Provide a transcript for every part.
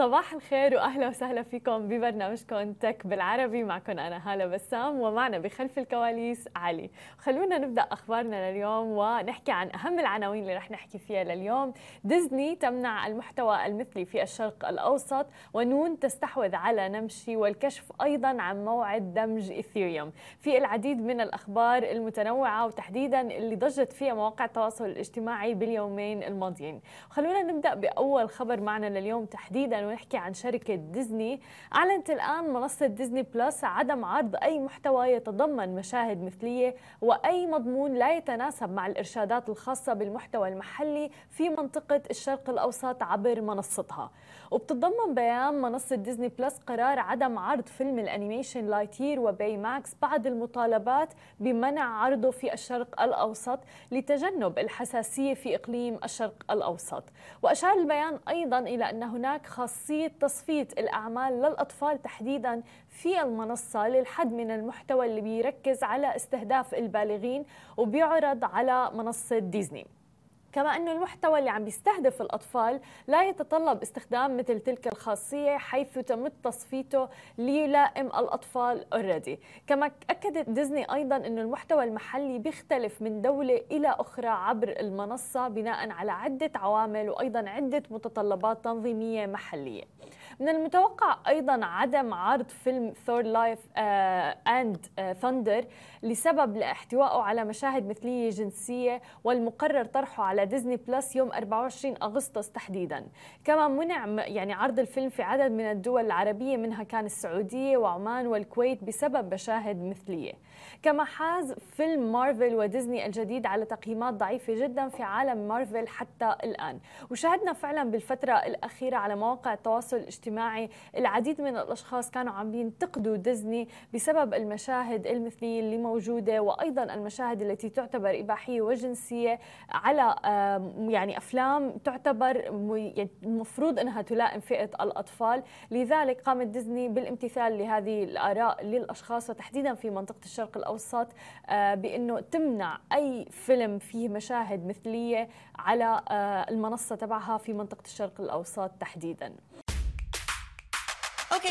صباح الخير وأهلا وسهلا فيكم ببرنامجكم تك بالعربي. معكم أنا هالة بسام ومعنا بخلف الكواليس علي. خلونا نبدأ أخبارنا لليوم ونحكي عن أهم العناوين اللي رح نحكي فيها لليوم. ديزني تمنع المحتوى المثلي في الشرق الأوسط ونون تستحوذ على نمشي والكشف أيضا عن موعد دمج إيثيريوم. في العديد من الأخبار المتنوعة وتحديدا اللي ضجت فيها مواقع التواصل الاجتماعي باليومين الماضيين. خلونا نبدأ بأول خبر معنا لليوم تحديدا ونحكي عن شركة ديزني. أعلنت الآن منصة ديزني بلس عدم عرض أي محتوى يتضمن مشاهد مثلية وأي مضمون لا يتناسب مع الإرشادات الخاصة بالمحتوى المحلي في منطقة الشرق الأوسط عبر منصتها. وبتتضمن بيان منصة ديزني بلس قرار عدم عرض فيلم ال animation Lightyear و Baymax بعد المطالبات بمنع عرضه في الشرق الأوسط لتجنب الحساسية في إقليم الشرق الأوسط. وأشار البيان أيضا إلى أن هناك خاصية خاصية تصفية الأعمال للأطفال تحديدا في المنصة للحد من المحتوى اللي بيركز على استهداف البالغين وبيعرض على منصة ديزني. كما أن المحتوى اللي عم بيستهدف الأطفال لا يتطلب استخدام مثل تلك الخاصية حيث تمت تصفيته ليلائم الأطفال already كما أكدت ديزني أيضا أن المحتوى المحلي بيختلف من دولة إلى أخرى عبر المنصة بناء على عدة عوامل وأيضا عدة متطلبات تنظيمية محلية. من المتوقع أيضا عدم عرض فيلم Thor: Love and Thunder لسبب لاحتوائه على مشاهد مثلية جنسية والمقرر طرحه على Disney Plus يوم 24 أغسطس تحديدا. كما منع يعني عرض الفيلم في عدد من الدول العربية منها كان السعودية وعمان والكويت بسبب مشاهد مثلية. كما حاز فيلم مارفل وديزني الجديد على تقييمات ضعيفة جدا في عالم مارفل حتى الآن. وشاهدنا فعلا بالفترة الأخيرة على مواقع التواصل الاجتماعي العديد من الأشخاص كانوا عم ينتقدوا ديزني بسبب المشاهد المثلية اللي موجودة وأيضا المشاهد التي تعتبر إباحية وجنسية على يعني أفلام تعتبر يعني المفروض أنها تلائم فئة الأطفال. لذلك قامت ديزني بالامتثال لهذه الآراء للأشخاص وتحديدا في منطقة الشرق الأوسط آه، بأنه تمنع أي فيلم فيه مشاهد مثلية على آه، المنصة تبعها في منطقة الشرق الأوسط تحديدا.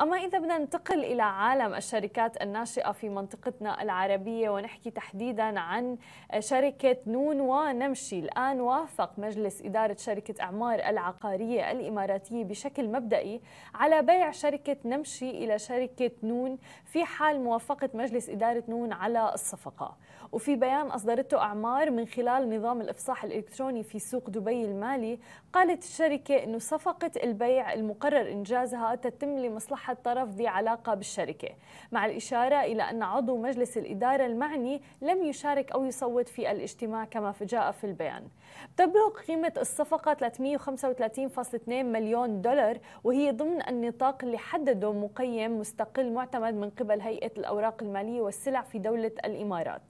أما إذا بدنا ننتقل إلى عالم الشركات الناشئة في منطقتنا العربية ونحكي تحديدا عن شركة نون ونمشي الآن وافق مجلس إدارة شركة أعمار العقارية الإماراتية بشكل مبدئي على بيع شركة نمشي إلى شركة نون في حال موافقة مجلس إدارة نون على الصفقة. وفي بيان أصدرته أعمار من خلال نظام الإفصاح الإلكتروني في سوق دبي المالي قالت الشركة أنه صفقة البيع المقرر إنجازها تتم لمصلحة طرف ذي علاقة بالشركة. مع الإشارة إلى أن عضو مجلس الإدارة المعني لم يشارك أو يصوت في الاجتماع كما جاء في البيان. تبلغ قيمة الصفقة 335.2 مليون دولار وهي ضمن النطاق اللي حدده مقيم مستقل معتمد من قبل هيئة الأوراق المالية والسلع في دولة الإمارات.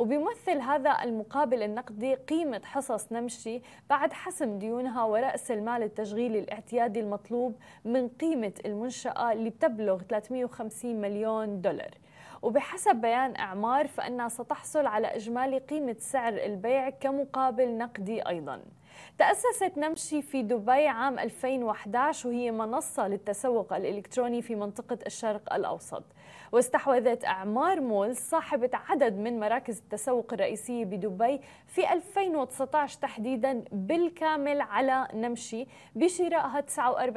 وبيمثل هذا المقابل النقدي قيمة حصص نمشي بعد حسم ديونها ورأس المال التشغيلي الاعتيادي المطلوب من قيمة المنشأة اللي بتبلغ 350 مليون دولار. وبحسب بيان إعمار فإنها ستحصل على إجمالي قيمة سعر البيع كمقابل نقدي أيضاً. تأسست نمشي في دبي عام 2011 وهي منصة للتسوق الإلكتروني في منطقة الشرق الأوسط. واستحوذت أعمار مول صاحبة عدد من مراكز التسوق الرئيسية بدبي في 2019 تحديدا بالكامل على نمشي بشرائها 49%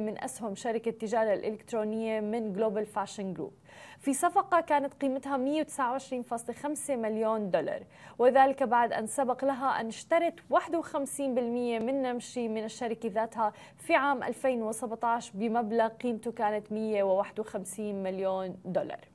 من أسهم شركة التجارة الإلكترونية من Global Fashion Group في صفقة كانت قيمتها 129.5 مليون دولار وذلك بعد أن سبق لها أن اشترت 51% من نمشي من الشركة ذاتها في عام 2017 بمبلغ قيمته كانت 151 مليون دولار.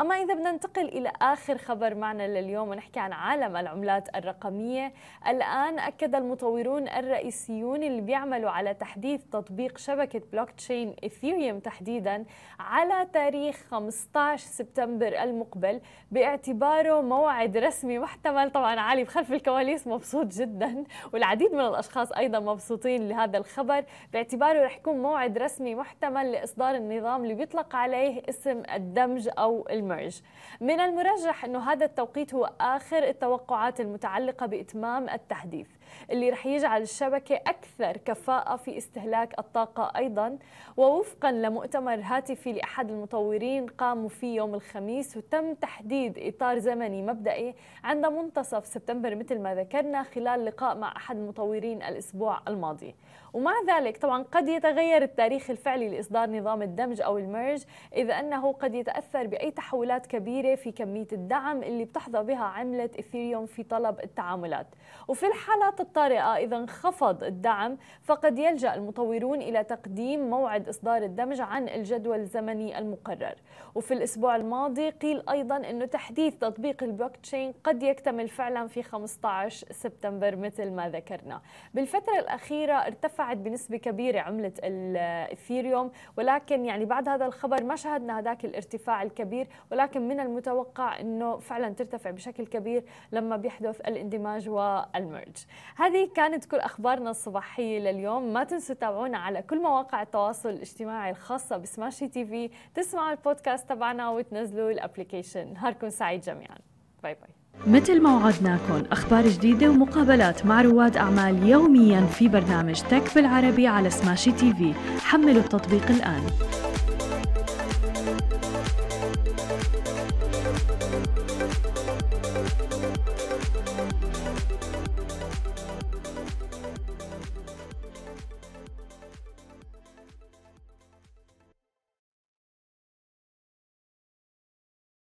أما إذا بدنا ننتقل إلى آخر خبر معنا لليوم ونحكي عن عالم العملات الرقمية الآن أكد المطورون الرئيسيون اللي بيعملوا على تحديث تطبيق شبكة بلوك تشين إثيريوم تحديدا على تاريخ 15 سبتمبر المقبل باعتباره موعد رسمي محتمل. طبعا علي بخلف الكواليس مبسوط جدا. والعديد من الأشخاص أيضا مبسوطين لهذا الخبر. باعتباره رح يكون موعد رسمي محتمل لإصدار النظام اللي بيطلق عليه اسم الدمج أو ال merge. من المرجح أنه هذا التوقيت هو آخر التوقعات المتعلقة بإتمام التحديث. اللي رح يجعل الشبكة أكثر كفاءة في استهلاك الطاقة أيضا. ووفقا لمؤتمر هاتفي لأحد المطورين قاموا فيه يوم الخميس وتم تحديد إطار زمني مبدئي عند منتصف سبتمبر مثل ما ذكرنا خلال لقاء مع أحد المطورين الأسبوع الماضي. ومع ذلك طبعا قد يتغير التاريخ الفعلي لإصدار نظام الدمج أو الميرج إذا أنه قد يتأثر بأي تحولات كبيرة في كمية الدعم اللي بتحظى بها عملة إثيريوم في طلب التعاملات. وفي الحالات الطارئة إذا انخفض الدعم فقد يلجأ المطورون إلى تقديم موعد إصدار الدمج عن الجدول الزمني المقرر. وفي الأسبوع الماضي قيل أيضا أنه تحديث تطبيق البلوك تشين قد يكتمل فعلا في 15 سبتمبر مثل ما ذكرنا. بالفترة الأخيرة ارتفعت بنسبة كبيرة عملة الإثيريوم ولكن يعني بعد هذا الخبر ما شهدنا هذاك الارتفاع الكبير ولكن من المتوقع أنه فعلا ترتفع بشكل كبير لما بيحدث الاندماج وال merge. هذه كانت كل أخبارنا الصباحية لليوم. ما تنسوا تتابعونا على كل مواقع التواصل الاجتماعي الخاصة بسماشي TV. تسمعوا البودكاست تبعنا وتنزلوا ال application نهاركم سعيد جميعا. bye bye. مثل ما وعدناكم أخبار جديدة ومقابلات مع رواد أعمال يوميا في برنامج tech بالعربي على سماشي TV. حملوا التطبيق الآن.